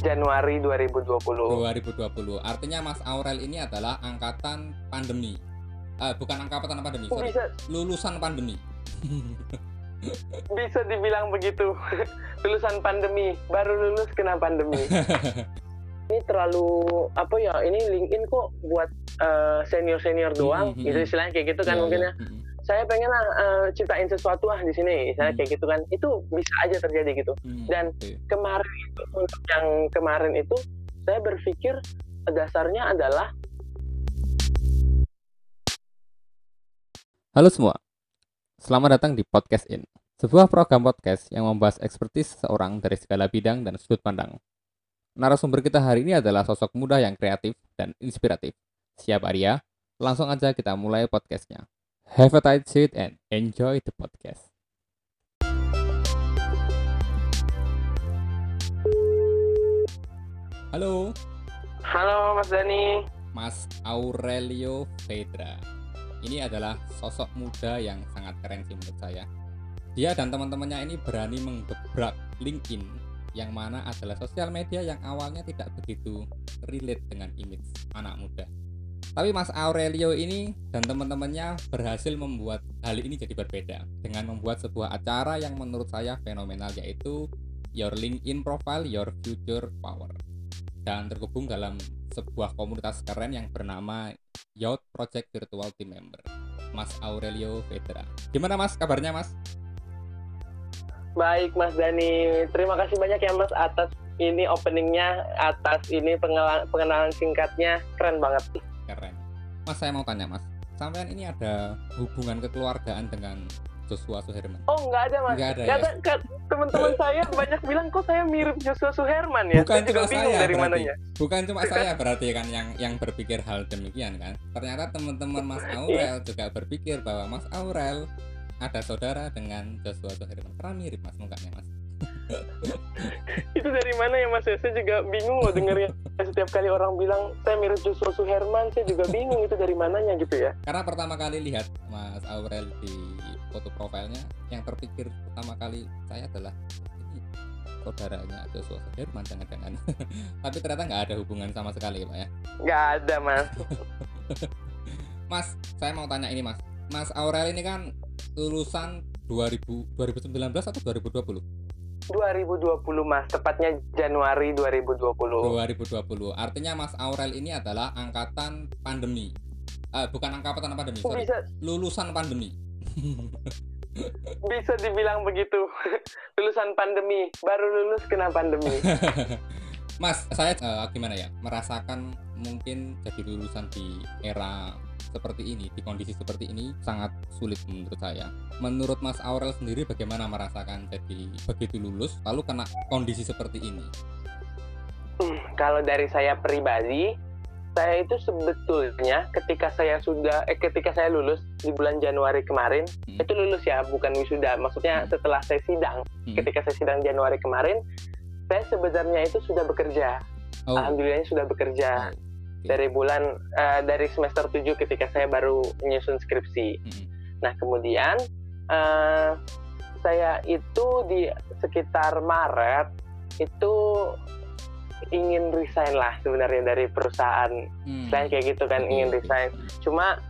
Januari 2020. 2020. Artinya Mas Aurel ini adalah angkatan pandemi. Eh, bukan angkatan pandemi, sorry. bisa Lulusan pandemi. bisa dibilang begitu. Lulusan pandemi, baru lulus kena pandemi. ini terlalu apa ya? Ini LinkedIn kok buat senior senior doang. Mhm, Gitu mhm. istilahnya kayak gitu kan Iya, mungkin ya. Mm-mm. Saya pengen lah eh, ciptain sesuatu ah di sini, saya Hmm. kayak gitu kan. Itu bisa aja terjadi gitu. Mm, Dan oke. kemarin itu untuk yang kemarin itu saya berpikir dasarnya adalah Halo semua, selamat datang di Podcast In, sebuah program podcast yang membahas ekspertis seseorang dari segala bidang dan sudut pandang. Narasumber kita hari ini adalah sosok muda yang kreatif dan inspiratif. Siap Arya? Langsung aja kita mulai podcastnya. Have a tight seat and enjoy the podcast. Halo, halo Mas Dani. Mas Aurelio Fedra. Ini adalah sosok muda yang sangat keren sih menurut saya. Dia dan teman-temannya ini berani menggebrak LinkedIn yang mana adalah sosial media yang awalnya tidak begitu relate dengan image anak muda. Tapi Mas Aurelio ini dan teman-temannya berhasil membuat hal ini jadi berbeda dengan membuat sebuah acara yang menurut saya fenomenal yaitu Your LinkedIn Profile Your Future Power. Dan terhubung dalam sebuah komunitas keren yang bernama Youth Project Virtual Team Member Mas Aurelio Fedra gimana mas? Kabarnya mas? Baik Mas Dani, terima kasih banyak ya Mas atas ini openingnya, atas ini pengenalan singkatnya, keren banget. Mas saya mau tanya mas. Sampean ini ada hubungan kekeluargaan dengan Joshua Suherman? Oh nggak ada Mas, Nggak ada, kata- teman-teman saya banyak bilang kok saya mirip Joshua Suherman ya. Bukan saya juga bingung saya, dari berarti. mananya. bukan cuma saya berarti kan yang yang berpikir hal demikian kan? Ternyata teman-teman Mas Aurel juga berpikir bahwa Mas Aurel ada saudara dengan Joshua Suherman. Karena mirip mas mukanya mas Itu dari mana ya Mas? Saya juga bingung loh dengernya. Setiap kali orang bilang saya mirip Joshua Suherman, saya juga bingung itu dari mananya gitu ya. karena pertama kali lihat Mas Aurel di foto profilnya yang terpikir pertama kali saya adalah ini saudaranya Joshua Suherman jangan-jangan tapi ternyata nggak ada hubungan sama sekali pak ya Nggak ada Mas. Mas saya mau tanya ini mas Mas Aurel ini kan lulusan 2000 2019 atau 2020 2020 Mas, tepatnya Januari 2020. 2020 artinya Mas Aurel ini adalah angkatan pandemi. Eh, bukan angkatan pandemi sorry. Bisa lulusan pandemi. Bisa dibilang begitu. Lulusan pandemi, baru lulus kena pandemi. Mas, saya eh, gimana ya? Merasakan mungkin jadi lulusan di era seperti ini, di kondisi seperti ini sangat sulit menurut saya. Menurut Mas Aurel sendiri bagaimana merasakan jadi begitu lulus lalu kena kondisi seperti ini? Kalau dari saya pribadi, saya itu sebetulnya ketika saya sudah eh ketika saya lulus di bulan Januari kemarin, Hmm. itu lulus ya, bukan wisuda. Maksudnya Hmm. setelah saya sidang, Hmm. ketika saya sidang Januari kemarin, saya sebenarnya itu sudah bekerja. Oh, Alhamdulillahnya sudah bekerja. oh, oke. Dari bulan eh, dari semester 7 ketika saya baru menyusun skripsi. Hmm. Nah, kemudian eh, saya itu di sekitar Maret itu ingin resign lah sebenarnya dari perusahaan. Hmm. Saya kayak gitu kan ingin resign. Cuma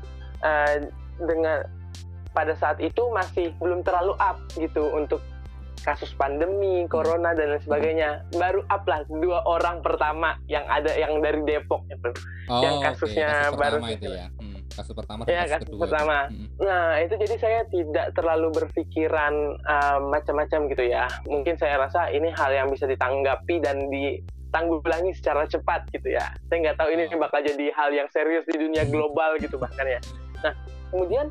eh, dengan pada saat itu masih belum terlalu up gitu untuk kasus pandemi, corona dan lain sebagainya. Baru up lah dua orang pertama yang ada yang dari Depok gitu. Oh, yang kasusnya kasus baru itu ya. Hmm, kasus pertama Ya, kasus kasus pertama. Hmm. Nah, itu jadi saya tidak terlalu berpikiran uh, macam-macam gitu ya. Mungkin saya rasa ini hal yang bisa ditanggapi dan ditanggulangi secara cepat gitu ya. Saya nggak tahu ini Oh. bakal jadi hal yang serius di dunia global gitu bahkan ya. Nah, kemudian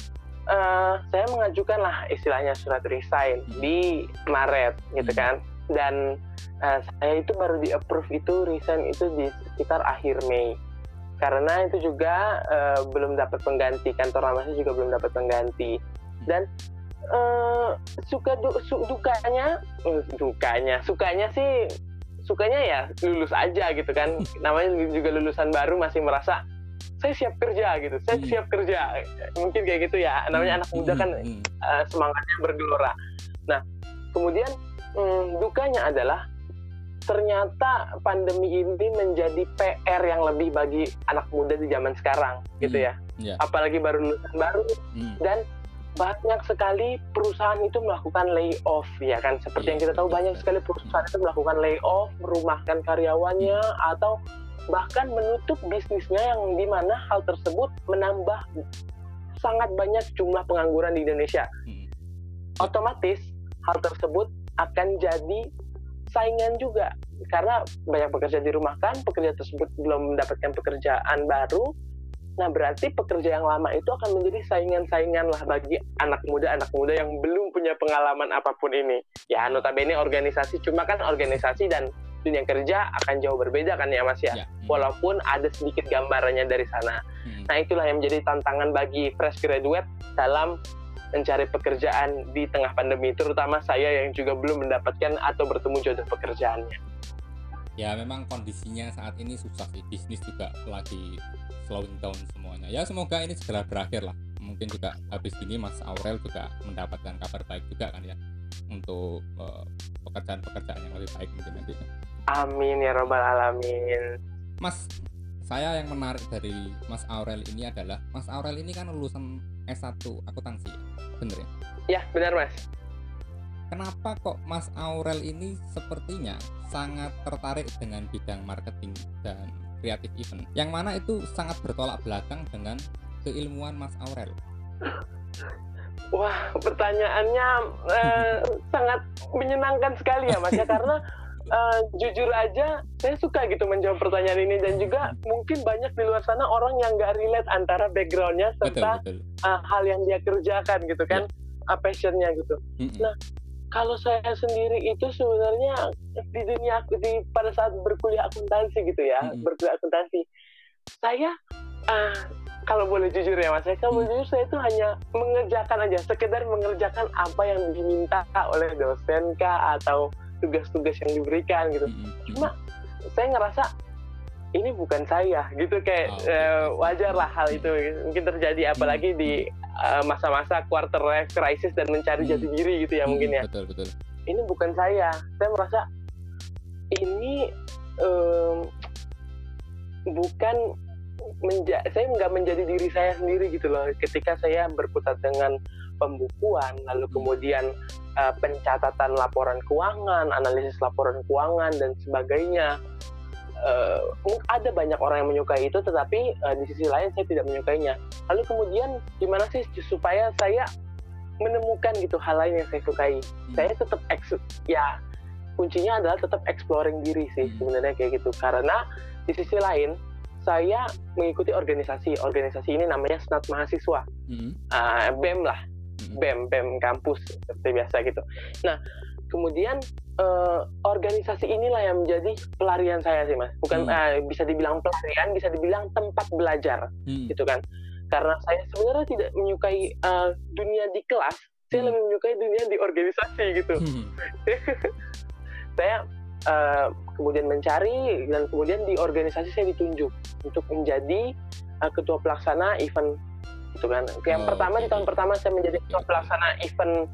uh, saya mengajukan lah istilahnya surat resign di Maret gitu Hmm. kan. Dan uh, saya itu baru di approve itu resign itu di sekitar akhir Mei. Karena itu juga eh, belum dapat pengganti kantor lama saya juga belum dapat pengganti. Dan eh, suka du- su- dukanya eh, dukanya sukanya sih sukanya ya lulus aja gitu kan. Namanya juga lulusan baru masih merasa saya siap kerja gitu saya Hmm. siap kerja mungkin kayak gitu ya namanya anak muda kan Hmm, hmm. eh, semangatnya bergelora. Nah, kemudian mm, dukanya adalah ternyata pandemi ini menjadi PR yang lebih bagi anak muda di zaman sekarang gitu Hmm, ya. ya. Apalagi baru lulusan baru Hmm, dan banyak sekali perusahaan itu melakukan layoff ya kan seperti Iya, yang kita tahu banyak sekali perusahaan itu melakukan layoff merumahkan karyawannya atau bahkan menutup bisnisnya yang di mana hal tersebut menambah sangat banyak jumlah pengangguran di Indonesia. Hmm. otomatis hal tersebut akan jadi saingan juga. Karena banyak pekerja dirumahkan pekerja tersebut belum mendapatkan pekerjaan baru nah berarti pekerja yang lama itu akan menjadi saingan-saingan lah bagi anak muda anak muda yang belum punya pengalaman apa pun ini. Ya notabene organisasi cuma kan organisasi dan dunia kerja akan jauh berbeda kan ya mas ya? Ya, hmm, walaupun ada sedikit gambarannya dari sana. Hmm. Nah itulah yang menjadi tantangan bagi fresh graduate dalam mencari pekerjaan di tengah pandemi, terutama saya yang juga belum mendapatkan atau bertemu jodoh pekerjaannya. ya memang kondisinya saat ini susah sih. Bisnis juga lagi slowing down semuanya. Ya semoga ini segera berakhir lah. Mungkin juga habis ini Mas Aurel juga mendapatkan kabar baik juga kan ya untuk eh, pekerjaan-pekerjaan yang lebih baik mungkin nanti Amin ya robbal alamin. Mas saya yang menarik dari Mas Aurel ini adalah Mas Aurel ini kan lulusan S1 akuntansi bener ya Ya benar mas. kenapa kok Mas Aurel ini sepertinya sangat tertarik dengan bidang marketing dan kreatif event yang mana itu sangat bertolak belakang dengan keilmuan Mas Aurel Wah pertanyaannya eh, sangat menyenangkan sekali ya mas ya karena eh, jujur aja saya suka gitu menjawab pertanyaan ini dan juga mungkin banyak di luar sana orang yang nggak relate antara backgroundnya betul serta betul uh, hal yang dia kerjakan gitu kan uh, passionnya gitu Mm-mm. Nah, kalau saya sendiri itu sebenarnya di dunia aku di pada saat berkuliah akuntansi gitu ya Mm-mm. berkuliah akuntansi saya uh, kalau boleh jujur ya mas saya kalau Mm. boleh jujur saya itu hanya mengerjakan aja sekedar mengerjakan apa yang diminta oleh dosen kah atau tugas-tugas yang diberikan gitu. Cuma saya ngerasa ini bukan saya gitu. Kayak Oh, oke. wajar lah hal itu mungkin terjadi apalagi di eh, masa-masa quarter life crisis dan mencari jati diri gitu ya mungkin ya. Betul betul. Ini bukan saya. Saya merasa ini em, bukan menja saya nggak menjadi diri saya sendiri gitu loh. Ketika saya berkutat dengan pembukuan lalu kemudian eh, pencatatan laporan keuangan analisis laporan keuangan dan sebagainya mung- ada banyak orang yang menyukai itu tetapi eh, di sisi lain saya tidak menyukainya lalu kemudian gimana sih supaya saya menemukan gitu hal lain yang saya sukai Hmm. saya tetap eks ya kuncinya adalah tetap exploring diri sih Hmm. sebenarnya kayak gitu karena di sisi lain saya mengikuti organisasi organisasi ini namanya senat mahasiswa Mm-mm. Ah, bem lah. Bem bem kampus seperti biasa gitu nah kemudian eh, organisasi inilah yang menjadi pelarian saya sih mas bukan Hmm. eh, bisa dibilang pelarian bisa dibilang tempat belajar Mm. gitu kan karena saya sebenarnya tidak menyukai eh, dunia di kelas saya Hmm. lebih menyukai dunia di organisasi gitu Hmm. saya eh, kemudian mencari dan kemudian di organisasi saya ditunjuk untuk menjadi eh, ketua pelaksana event gitu kan. Yang Oh, pertama di tahun pertama saya menjadi ketua pelaksana event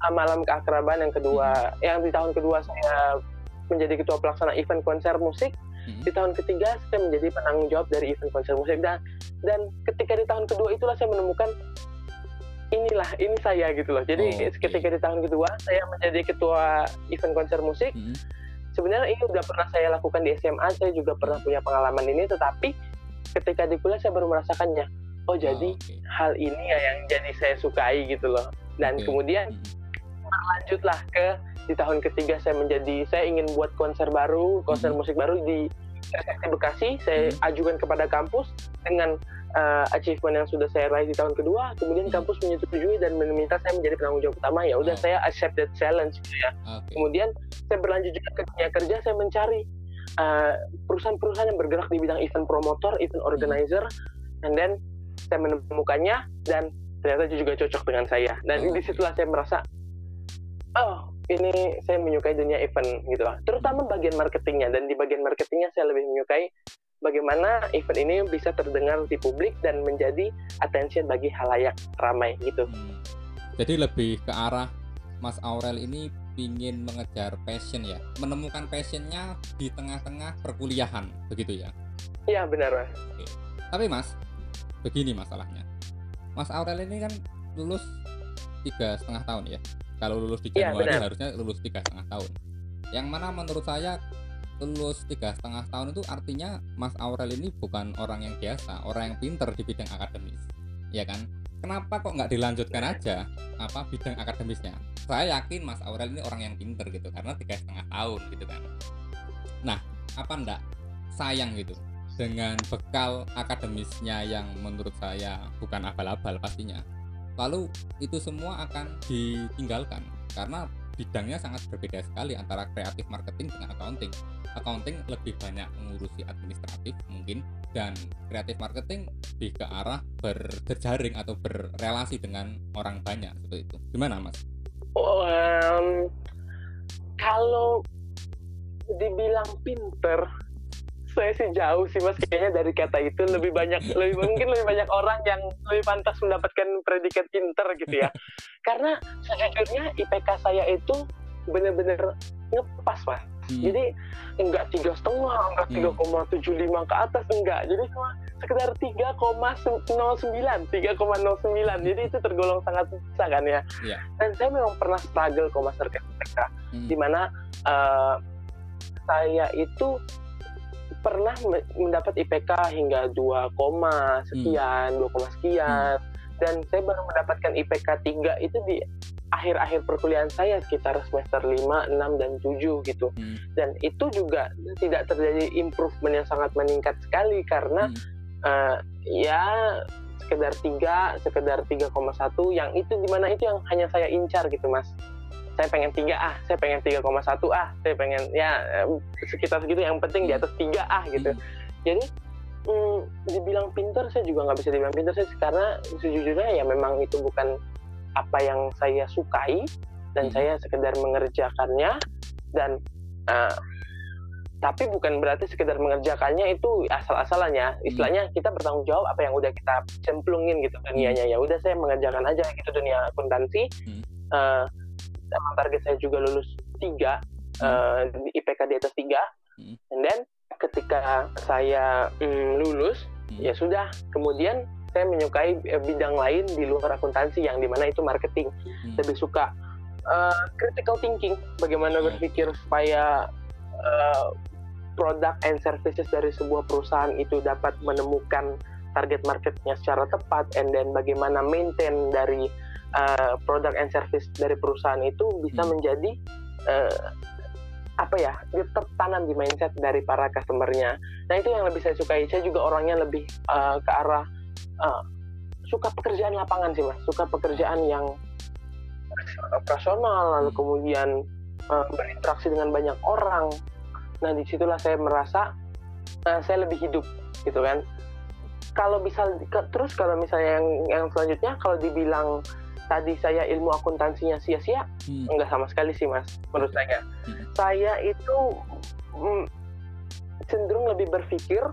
eh, malam keakraban yang kedua. Yang di tahun kedua saya menjadi ketua pelaksana event konser musik. Mm. di tahun ketiga saya menjadi penanggung jawab dari event konser musik. Dan dan ketika di tahun kedua itulah saya menemukan inilah ini saya gitu loh. Jadi Oh, oke. ketika di tahun kedua saya menjadi ketua event konser musik. Mm. sebenarnya ini udah pernah saya lakukan di SMA saya juga pernah punya pengalaman ini. Tetapi ketika di kuliah saya baru merasakannya oh jadi Ah, oke. hal ini ya yang jadi saya sukai gitu loh dan Oke. kemudian Mm. lanjutlah ke di tahun ketiga saya menjadi saya ingin buat konser baru konser Mhm. musik baru di SFT Bekasi saya Mhm. ajukan kepada kampus dengan uh, achievement yang sudah saya raih di tahun kedua kemudian Mhm. kampus menyetujui dan meminta saya menjadi penanggung jawab utama ya udah Oh. saya accept that challenge gitu ya Oke. kemudian saya berlanjut juga ke dunia kerja saya mencari uh, perusahaan-perusahaan yang bergerak di bidang event promotor event organizer and then saya menemukannya dan ternyata juga cocok dengan saya dan Oh, di situlah saya merasa oh ini saya menyukai dunia event gitu lah terutama bagian marketingnya dan di bagian marketingnya saya lebih menyukai bagaimana event ini bisa terdengar di publik dan menjadi attention bagi halayak ramai gitu Hmm. Jadi lebih ke arah Mas Aurel ini ingin mengejar passion ya, menemukan passionnya di tengah-tengah perkuliahan, begitu ya? Iya benar mas. Oke. Tapi mas, begini masalahnya. Mas Aurel ini kan lulus tiga setengah tahun ya. Kalau lulus di Iya, Januari benar. harusnya lulus tiga setengah tahun. Yang mana menurut saya lulus tiga setengah tahun itu artinya Mas Aurel ini bukan orang yang biasa, orang yang pinter di bidang akademis, ya kan? Kenapa kok nggak dilanjutkan aja apa bidang akademisnya? Saya yakin Mas Aurel ini orang yang pinter gitu karena tiga setengah tahun gitu kan. Nah, apa ndak sayang gitu dengan bekal akademisnya yang menurut saya bukan abal-abal pastinya. Lalu itu semua akan ditinggalkan karena bidangnya sangat berbeda sekali antara kreatif marketing dengan accounting. Accounting lebih banyak mengurusi administratif mungkin dan kreatif marketing lebih ke arah berjejaring atau berrelasi dengan orang banyak seperti itu. Gimana Mas? Em, kalau dibilang pinter, saya sih jauh sih mas kayaknya dari kata itu lebih banyak lebih mungkin lebih banyak orang yang lebih pantas mendapatkan predikat pinter gitu ya. Karena sejujurnya IPK saya itu bener-bener ngepas mas. Hmm, Jadi enggak tiga setengah, enggak tiga koma tujuh lima ke atas enggak. Jadi cuma sekedar 3,09, 3,09. Jadi itu tergolong sangat besar kan ya. Iya. Dan saya memang pernah struggle kok mas terkait IPK hmm, di mana eh, saya itu pernah me- mendapat IPK hingga 2, koma sekian, 2, koma sekian. Dan saya baru mendapatkan IPK 3 itu di akhir-akhir perkuliahan saya sekitar semester 5, 6 dan 7 gitu. hmm, Dan itu juga tidak terjadi improvement yang sangat meningkat sekali karena hmm. eh, ya sekedar 3, sekedar 3,1 yang itu di mana itu yang hanya saya incar gitu mas saya pengen 3 ah, saya pengen 3,1 ah, saya pengen ya sekitar segitu yang penting di atas 3 ah gitu. Hmm. Jadi mm, dibilang pinter saya juga nggak bisa dibilang pinter sih karena sejujurnya ya memang itu bukan apa yang saya sukai dan Hmm. saya sekedar mengerjakannya dan eh, tapi bukan berarti sekedar mengerjakannya itu asal-asalan ya istilahnya kita bertanggung jawab apa yang udah kita cemplungin gitu dunianya ya udah saya mengerjakan aja gitu dunia akuntansi Hmm. Eh, sama target saya juga lulus tiga eh, di IPK di atas tiga Hmm. and then ketika saya mm, lulus Hmm. ya sudah kemudian saya menyukai eh, bidang lain di luar akuntansi yang di mana itu marketing Hmm. lebih suka eh, critical thinking bagaimana Hmm. berpikir supaya eh, produk and services dari sebuah perusahaan itu dapat menemukan target marketnya secara tepat and then bagaimana maintain dari eh, produk and service dari perusahaan itu bisa Hmm. menjadi eh, apa ya tertanam di mindset dari para customernya. Nah itu yang lebih saya sukai. Saya juga orangnya lebih eh, ke arah eh, suka pekerjaan lapangan sih mas, suka pekerjaan yang operasional lalu Hmm. kemudian eh, berinteraksi dengan banyak orang. Nah di situlah saya merasa eh, saya lebih hidup gitu kan. Kalau bisa ke- terus kalau misalnya yang yang selanjutnya kalau dibilang tadi saya ilmu akuntansinya sia-sia, Hmm. enggak sama sekali sih mas menurut saya. Hmm. Saya itu mm, cenderung lebih berpikir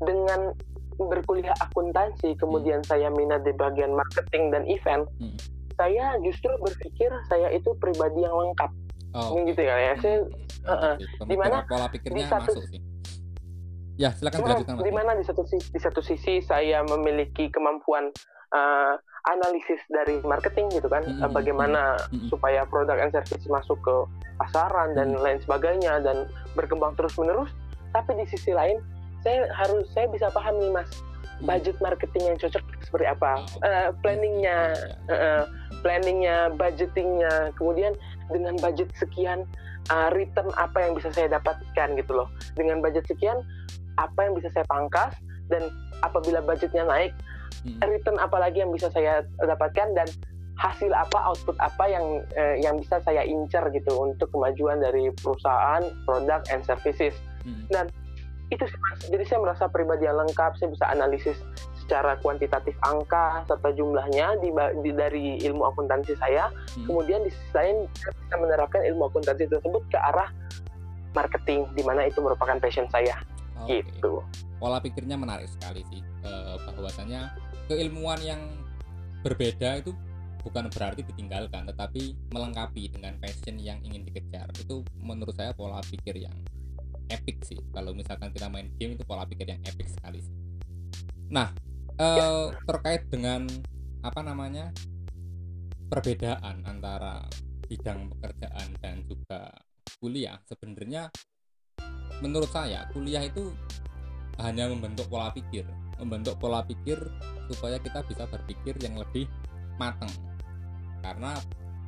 dengan berkuliah akuntansi, kemudian saya minat di bagian marketing dan event. Hmm. Saya justru berpikir saya itu pribadi yang lengkap, Oh, gitu ya. ya. Saya Hmm, Heeh. gitu. Di mana pola pikirnya di satu- masuk sih. Ya, silakan Cuma dilanjutkan di mana di satu sisi, di satu sisi saya memiliki kemampuan eh, analisis dari marketing gitu kan, Eh, bagaimana Mm-mm. supaya produk and service masuk ke pasaran dan Mm. lain sebagainya dan berkembang terus menerus. Tapi di sisi lain saya harus saya bisa paham nih mas Hmm. budget marketing yang cocok seperti apa, Eh, planningnya, Ya, ya. eh, planningnya, budgetingnya, kemudian dengan budget sekian uh, return apa yang bisa saya dapatkan gitu loh. Dengan budget sekian apa yang bisa saya pangkas dan apabila budgetnya naik Hmm. return apa lagi yang bisa saya dapatkan dan hasil apa output apa yang eh, yang bisa saya incer gitu untuk kemajuan dari perusahaan produk and services Hmm. itu sih mas jadi saya merasa pribadi yang lengkap saya bisa analisis secara kuantitatif angka serta jumlahnya di, di- dari ilmu akuntansi saya Hmm. kemudian di sisi lain saya bisa menerapkan ilmu akuntansi tersebut ke arah marketing di mana itu merupakan passion saya Oke. gitu Pola pikirnya menarik sekali sih. Eh, bahwasanya keilmuan yang berbeda itu bukan berarti ditinggalkan tetapi melengkapi dengan passion yang ingin dikejar itu menurut saya pola pikir yang epic sih kalau misalkan kita main game itu pola pikir yang epic sekali sih nah eh, terkait dengan apa namanya perbedaan antara bidang pekerjaan dan juga kuliah sebenarnya menurut saya kuliah itu hanya membentuk pola pikir membentuk pola pikir supaya kita bisa berpikir yang lebih matang. Karena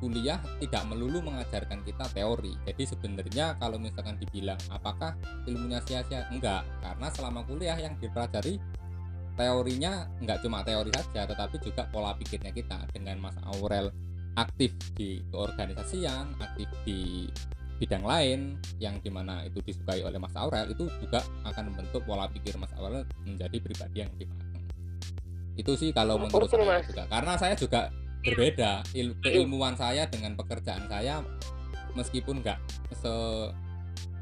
kuliah tidak melulu mengajarkan kita teori. Jadi sebenarnya kalau misalkan dibilang apakah ilmunya sia-sia? Enggak. Karena selama kuliah yang dipelajari teorinya enggak cuma teori saja tetapi juga pola pikirnya kita. Dengan Mas Aurel aktif di keorganisasian aktif di bidang lain yang di mana itu disukai oleh Mas Aurel itu juga akan membentuk pola pikir Mas Aurel menjadi pribadi yang lebih matang. Itu sih kalau menurut saya Mas. juga. Karena saya juga berbeda. Il- keilmuan saya dengan pekerjaan saya meskipun nggak se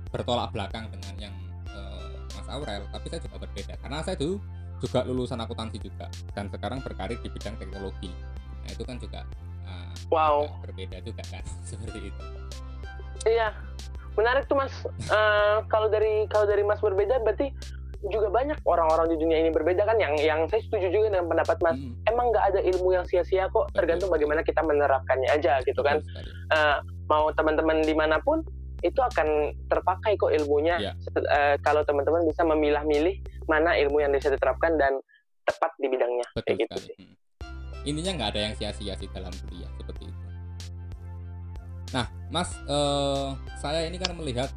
bertolak belakang dengan yang eh, Mas Aurel tapi saya juga berbeda. Karena saya dulu juga lulusan akuntansi juga dan sekarang berkarir di bidang teknologi. Nah itu kan juga ah, Wow. berbeda juga kan? Seperti itu Iya, menarik tuh mas. Eh, kalau dari kalau dari mas berbeda, berarti juga banyak orang-orang di dunia ini berbeda kan. Yang yang saya setuju juga dengan pendapat mas. Hmm, Emang nggak ada ilmu yang sia-sia kok, tergantung bagaimana kita menerapkannya aja gitu kan. Eh, mau teman-teman di mana pun itu akan terpakai kok ilmunya. Iya. Set- eh, kalau teman-teman bisa memilah-milih mana ilmu yang bisa diterapkan dan tepat di bidangnya. betul Kayak gitu sih. Hmm. intinya nggak ada yang sia-sia sih dalam kuliah seperti itu nah mas eh, saya ini kan melihat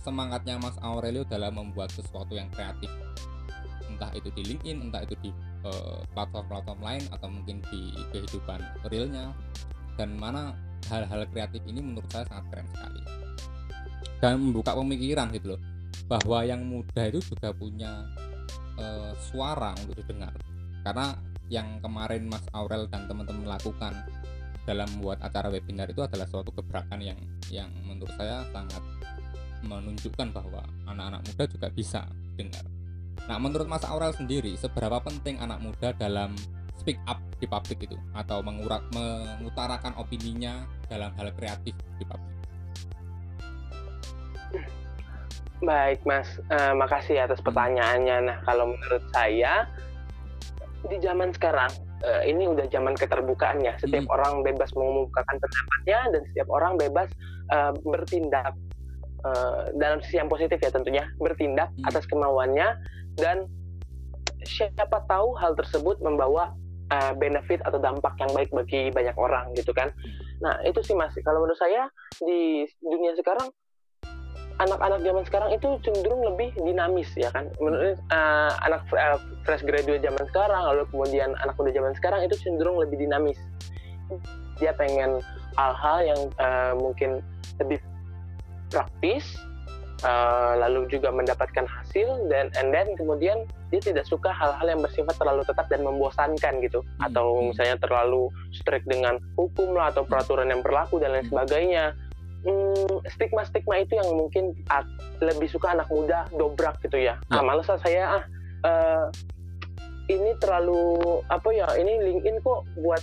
semangatnya mas Aurelio dalam membuat sesuatu yang kreatif. Entah itu di LinkedIn entah itu di eh, platform-platform lain atau mungkin di kehidupan realnya. Dan mana hal-hal kreatif ini menurut saya sangat keren sekali. Dan membuka pemikiran gitu loh. Bahwa yang muda itu juga punya eh, suara untuk didengar. Karena yang kemarin Mas Aurel dan teman-teman lakukan dalam membuat acara webinar itu adalah suatu gebrakan yang yang menurut saya sangat menunjukkan bahwa anak-anak muda juga bisa dengar. Nah, menurut Mas Aurel sendiri, seberapa penting anak muda dalam speak up di publik itu atau mengurak, mengutarakan opininya dalam hal kreatif di publik? Baik mas, Eh, makasih atas pertanyaannya. Nah kalau menurut saya di zaman sekarang eh, ini udah zaman keterbukaan ya. Setiap Hmm. orang bebas mengumumkakan pendapatnya dan setiap orang bebas eh, bertindak eh, dalam sisi yang positif ya tentunya bertindak Hmm. atas kemauannya dan siapa tahu hal tersebut membawa benefit atau dampak yang baik bagi banyak orang gitu kan. Nah itu sih mas. Kalau menurut saya di dunia sekarang anak-anak zaman sekarang itu cenderung lebih dinamis ya kan? Menurut eh, anak eh, fresh graduate zaman sekarang lalu kemudian anak muda zaman sekarang itu cenderung lebih dinamis. Dia pengen hal-hal yang eh, mungkin lebih praktis eh, lalu juga mendapatkan hasil dan and then kemudian dia tidak suka hal-hal yang bersifat terlalu tetap dan membosankan gitu. Atau hmm. misalnya terlalu strict dengan hukum lah atau peraturan yang berlaku dan lain sebagainya Hmm, stigma-stigma itu yang mungkin a- lebih suka anak muda dobrak gitu ya. Ya. Ah, males lah saya ah eh, ini terlalu apa ya? Ini LinkedIn kok buat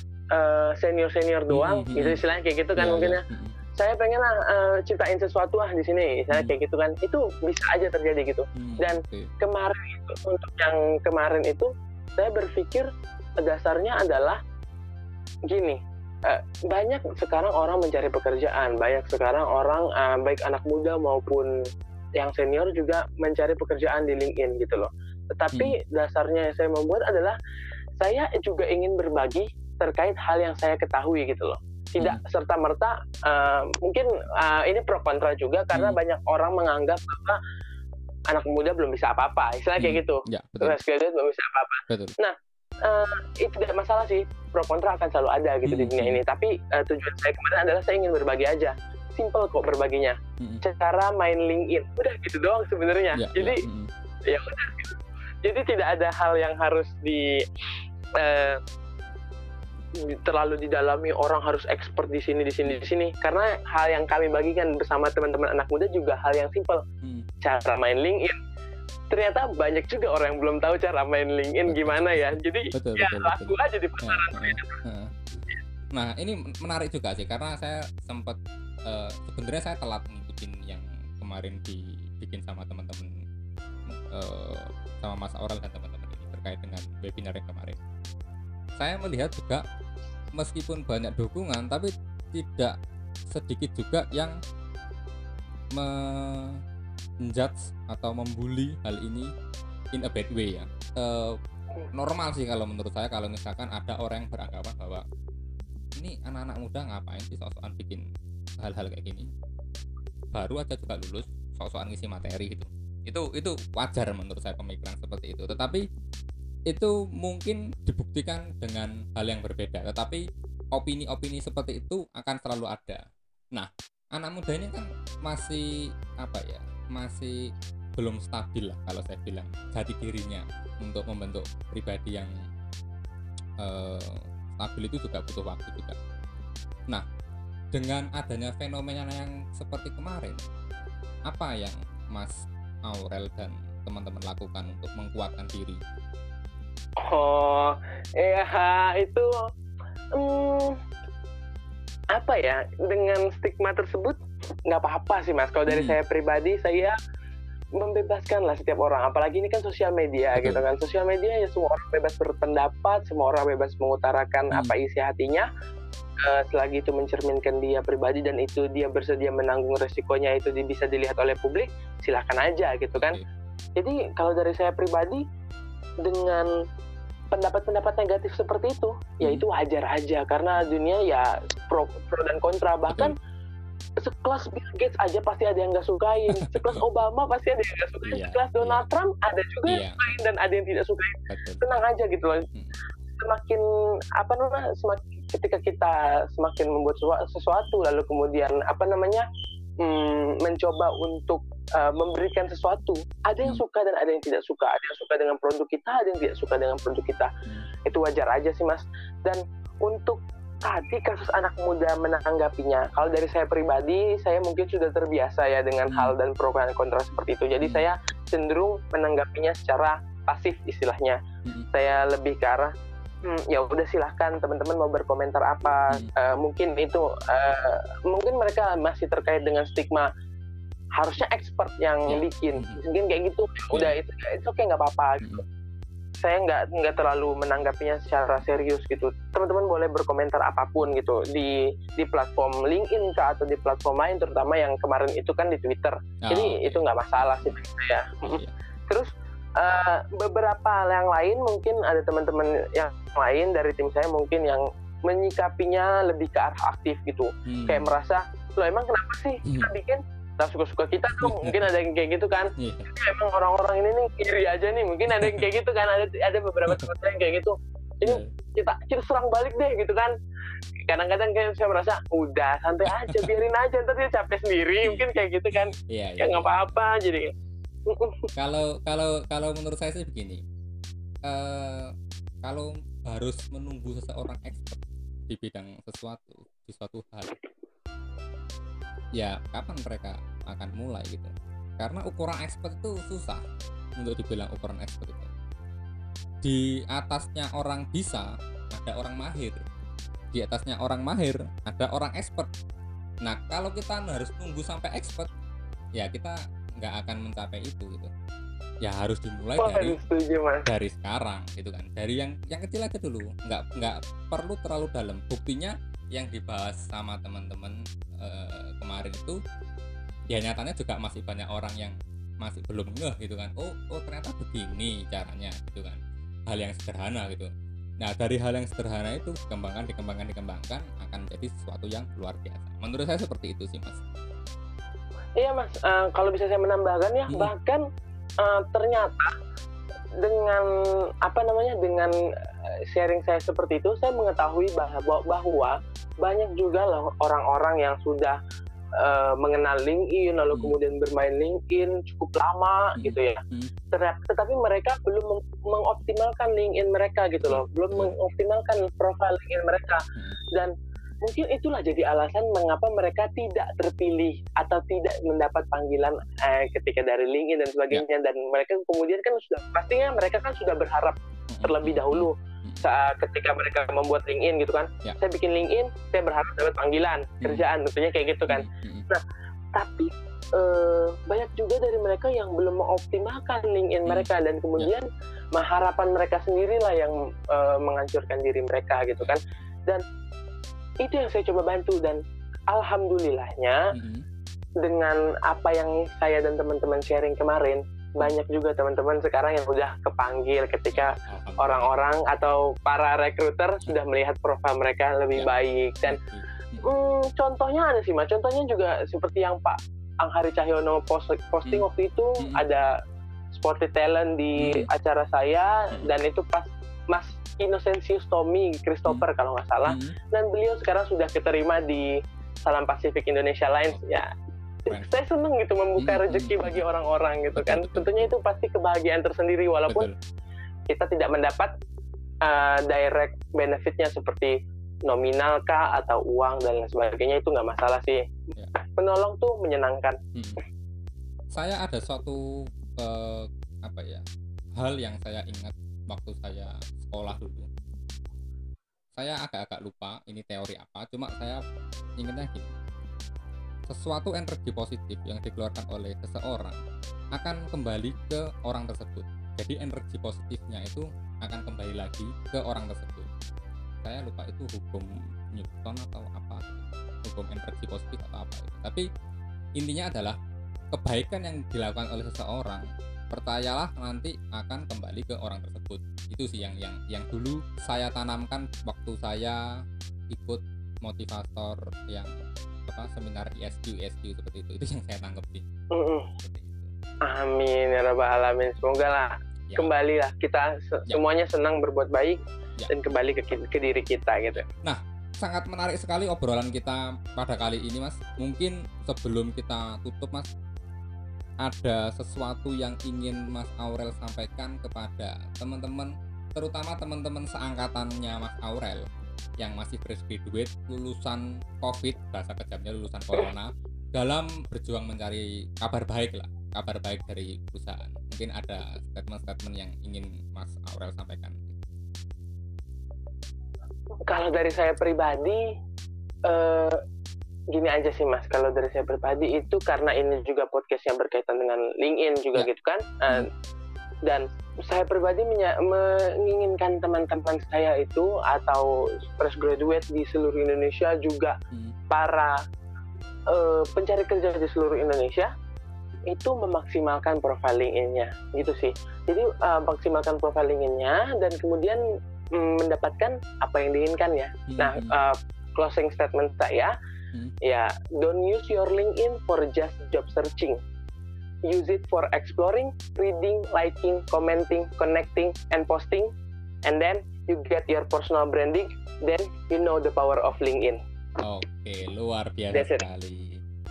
senior senior doang, Hmm, hmm, gitu hmm. istilahnya kayak gitu kan Iya, mungkin iya. ya. Mm-mm. Saya pengen lah eh, ciptain sesuatu ah di sini, saya kayak gitu kan. Itu bisa aja terjadi gitu. Dan oke. kemarin itu untuk yang kemarin itu saya berpikir dasarnya adalah gini eh, banyak sekarang orang mencari pekerjaan. Banyak sekarang orang eh, baik anak muda maupun yang senior juga mencari pekerjaan di LinkedIn gitu loh. Tetapi dasarnya yang saya membuat adalah saya juga ingin berbagi terkait hal yang saya ketahui gitu loh. Tidak serta merta mungkin eh, ini pro kontra juga karena Hmm. banyak orang menganggap bahwa anak muda belum bisa apa-apa. Istilah kayak Hmm. gitu. Ya betul. Fresh graduate belum bisa apa-apa. Betul Eh, itu tidak masalah sih pro kontra akan selalu ada gitu di Hmm, dunia hmm. ini tapi eh, tujuan saya kemarin adalah saya ingin berbagi aja simple kok berbaginya Mm-mm. cara main LinkedIn udah gitu doang sebenarnya Ya, jadi ya, mm-mm. ya udah gitu. jadi tidak ada hal yang harus di di- terlalu didalami orang harus expert di sini di sini di sini karena hal yang kami bagikan bersama teman-teman anak muda juga hal yang simple Mm. cara main LinkedIn ternyata banyak juga orang yang belum tahu cara main LinkedIn Betul. gimana ya jadi betul ya betul laku betul aja di pasaran heeh, heeh. nah ini menarik juga sih karena saya sempat uh, sebenarnya saya telat ngikutin yang kemarin dibikin sama teman-teman uh, sama Mas Oral dan teman-teman ini terkait dengan webinar yang kemarin saya melihat juga meskipun banyak dukungan tapi tidak sedikit juga yang menjudge atau membuli hal ini in a bad way ya. Uh, normal sih kalau menurut saya kalau misalkan ada orang yang beranggapan bahwa ini anak-anak muda ngapain sih sok-sokan bikin hal-hal kayak gini? Baru aja juga lulus sok-sokan ngisi materi gitu. Itu itu wajar menurut saya pemikiran seperti itu. Tetapi itu mungkin dibuktikan dengan hal yang berbeda. Tetapi opini-opini seperti itu akan selalu ada. Nah anak muda ini kan masih apa ya masih belum stabil lah kalau saya bilang jati dirinya untuk membentuk pribadi yang uh, stabil itu juga butuh waktu juga. Nah dengan adanya fenomena yang seperti kemarin apa yang Mas Aurel dan teman-teman lakukan untuk menguatkan diri? Oh ya itu hmm, apa ya dengan stigma tersebut nggak apa-apa sih mas kalau dari hmm. saya pribadi saya membebaskan lah setiap orang apalagi ini kan sosial media Betul. gitu kan sosial media ya semua orang bebas berpendapat semua orang bebas mengutarakan hmm. apa isi hatinya uh, selagi itu mencerminkan dia pribadi dan itu dia bersedia menanggung resikonya itu bisa dilihat oleh publik silahkan aja gitu kan okay. jadi kalau dari saya pribadi dengan pendapat-pendapat negatif seperti itu ya hmm. ya itu wajar aja karena dunia ya pro pro dan kontra bahkan Betul. Sekelas Bill Gates aja pasti ada yang nggak sukain sekelas Obama pasti ada yang nggak sukain yeah, sekelas Donald yeah. Trump ada juga yeah. yang sukain dan ada yang tidak sukain Betul. tenang aja gitu loh hmm. semakin apa namanya semakin ketika kita semakin membuat sesuatu lalu kemudian apa namanya hmm, mencoba untuk uh, memberikan sesuatu. Ada yang hmm. suka dan ada yang tidak suka. Ada yang suka dengan produk kita, ada yang tidak suka dengan produk kita. Hmm. Itu wajar aja sih mas. Dan untuk tadi kasus anak muda menanggapinya, kalau dari saya pribadi, saya mungkin sudah terbiasa ya dengan hmm. hal dan pro dan kontra seperti itu. Jadi hmm. saya cenderung menanggapinya secara pasif istilahnya. Hmm. Saya lebih ke arah hmm, ya udah silahkan teman-teman mau berkomentar apa hmm. uh, mungkin itu uh, mungkin mereka masih terkait dengan stigma harusnya expert yang yeah. bikin mungkin kayak gitu yeah. udah itu itu oke okay, nggak apa-apa hmm. Saya nggak nggak terlalu menanggapinya secara serius gitu teman-teman boleh berkomentar apa pun gitu di di platform LinkedIn kah atau di platform lain terutama yang kemarin itu kan di Twitter oh, jadi okay. itu nggak masalah sih yeah. terus uh, beberapa yang lain mungkin ada teman-teman yang lain dari tim saya mungkin yang menyikapinya lebih ke arah aktif gitu hmm. kayak merasa lo emang kenapa sih hmm. kita bikin tak suka-suka kita tuh mungkin ada yang kayak gitu kan yeah. emang orang-orang ini nih kiri aja nih mungkin ada yang kayak gitu kan ada ada beberapa teman saya yang kayak gitu ini yeah. kita kita serang balik deh gitu kan kadang-kadang kayak saya merasa udah santai aja biarin aja ntar dia capek sendiri mungkin kayak gitu kan yeah, yeah, ya nggak yeah. apa-apa jadi kalau kalau kalau menurut saya sih begini uh, kalau harus menunggu seseorang expert di bidang sesuatu di suatu hal ya kapan mereka akan mulai gitu? Karena ukuran expert itu susah untuk dibilang ukuran expert itu. Di atasnya orang bisa ada orang mahir. Di atasnya orang mahir ada orang expert. Nah kalau kita harus nunggu sampai expert ya kita nggak akan mencapai itu gitu. Ya harus dimulai oh, dari setuju, dari sekarang gitu kan. Dari yang yang kecil aja dulu nggak nggak perlu terlalu dalam. Buktinya yang dibahas sama teman-teman uh, kemarin itu ya nyatanya juga masih banyak orang yang masih belum ngeh gitu kan. Oh oh ternyata begini caranya gitu kan. Hal yang sederhana gitu. Nah dari hal yang sederhana itu dikembangkan dikembangkan dikembangkan akan menjadi sesuatu yang luar biasa. Menurut saya seperti itu sih mas. Iya mas, uh, kalau bisa saya menambahkan ya, hmm. bahkan uh, ternyata dengan apa namanya dengan sharing saya seperti itu, saya mengetahui bahwa bahwa banyak juga loh orang-orang yang sudah uh, mengenal LinkedIn lalu hmm. kemudian bermain LinkedIn cukup lama hmm. gitu ya. Hmm. Tetapi mereka belum mengoptimalkan LinkedIn mereka gitu loh, belum hmm. mengoptimalkan profil LinkedIn mereka hmm. dan mungkin itulah jadi alasan mengapa mereka tidak terpilih atau tidak mendapat panggilan eh, ketika dari LinkedIn dan sebagainya ya. dan mereka kemudian kan sudah pastinya mereka kan sudah berharap terlebih dahulu saat ketika mereka membuat LinkedIn gitu kan. Ya. Saya bikin LinkedIn, saya berharap dapat panggilan kerjaan tentunya kayak gitu kan. Nah, tapi eh, banyak juga dari mereka yang belum mengoptimalkan LinkedIn Hmm. mereka dan kemudian harapan mereka sendirilah yang eh, menghancurkan diri mereka gitu kan. Dan itu yang saya coba bantu dan alhamdulillahnya dengan apa yang saya dan teman-teman sharing kemarin banyak juga teman-teman sekarang yang udah kepanggil ketika orang-orang atau para rekruter sudah melihat profil mereka lebih Ya. baik dan Hmm, contohnya ada sih, Mas. Contohnya juga seperti yang Pak Anghari Cahyono post, posting Hmm. waktu itu Hmm. ada sporty talent di Hmm. acara saya Hmm. dan itu pas Mas Innocentius Tommy Christopher kalau nggak salah dan beliau sekarang sudah keterima di Salam Pasifik Indonesia Lines ya. Saya seneng gitu membuka Hmm, rezeki hmm, bagi orang-orang gitu Betul, kan. betul. Tentunya itu pasti kebahagiaan tersendiri walaupun kita tidak mendapat uh, direct benefitnya seperti nominal kah atau uang dan lain sebagainya itu nggak masalah sih. Ya. Penolong tuh menyenangkan. Saya ada suatu eh, apa ya hal yang saya ingat waktu saya sekolah dulu. Saya agak-agak lupa ini teori apa, cuma saya ingatnya gini. Sesuatu energi positif yang dikeluarkan oleh seseorang akan kembali ke orang tersebut. Jadi energi positifnya itu akan kembali lagi ke orang tersebut. Saya lupa itu hukum Newton atau apa, hukum energi positif atau apa. Itu. Tapi intinya adalah kebaikan yang dilakukan oleh seseorang percayalah nanti akan kembali ke orang tersebut itu sih yang yang yang dulu saya tanamkan waktu saya ikut motivator yang apa seminar E ISQ ISQ seperti itu itu yang saya Mm-mm. seperti itu Amin ya rabbal alamin. Semoga lah Ya. kembali lah kita se- Ya. semuanya senang berbuat baik Ya. dan kembali ke, ke diri kita gitu. sangat menarik sekali obrolan kita pada kali ini mas mungkin sebelum kita tutup mas ada sesuatu yang ingin mas Aurel sampaikan kepada teman-teman terutama teman-teman seangkatannya mas Aurel yang masih fresh graduate lulusan covid bahasa kejamnya lulusan corona dalam berjuang mencari kabar baik lah kabar baik dari perusahaan mungkin ada statement-statement yang ingin mas Aurel sampaikan Kalau dari saya pribadi, eh, gini aja sih mas. Kalau dari saya pribadi itu karena ini juga podcast yang berkaitan dengan LinkedIn juga Ya. gitu kan. Eh, Dan saya pribadi menginginkan teman-teman saya itu atau fresh graduate di seluruh Indonesia juga Hmm. para eh, pencari kerja di seluruh Indonesia itu memaksimalkan profile LinkedIn-nya gitu sih. Jadi eh, maksimalkan profile LinkedIn-nya dan kemudian mm, mendapatkan apa yang diinginkan ya. Nah, Hmm. uh, closing statement saya, Hmm. ya, don't use your LinkedIn for just job searching. Use it for exploring, reading, liking, commenting, connecting, and posting. And then you get your personal branding. Then you know the power of LinkedIn. Oke, luar biasa That's it. sekali.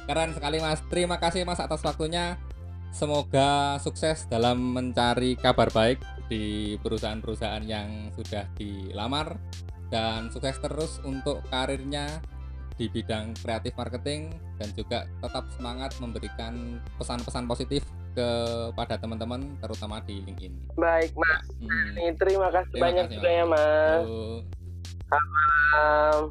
Keren sekali Mas. Terima kasih Mas atas waktunya. Semoga sukses dalam mencari kabar baik di perusahaan-perusahaan yang sudah dilamar dan sukses terus untuk karirnya di bidang kreatif marketing dan juga tetap semangat memberikan pesan-pesan positif kepada teman-teman terutama di LinkedIn. Baik, Mas. Hmm. Terima kasih Terima banyak kasih, juga ya, Mas. Halo. Um,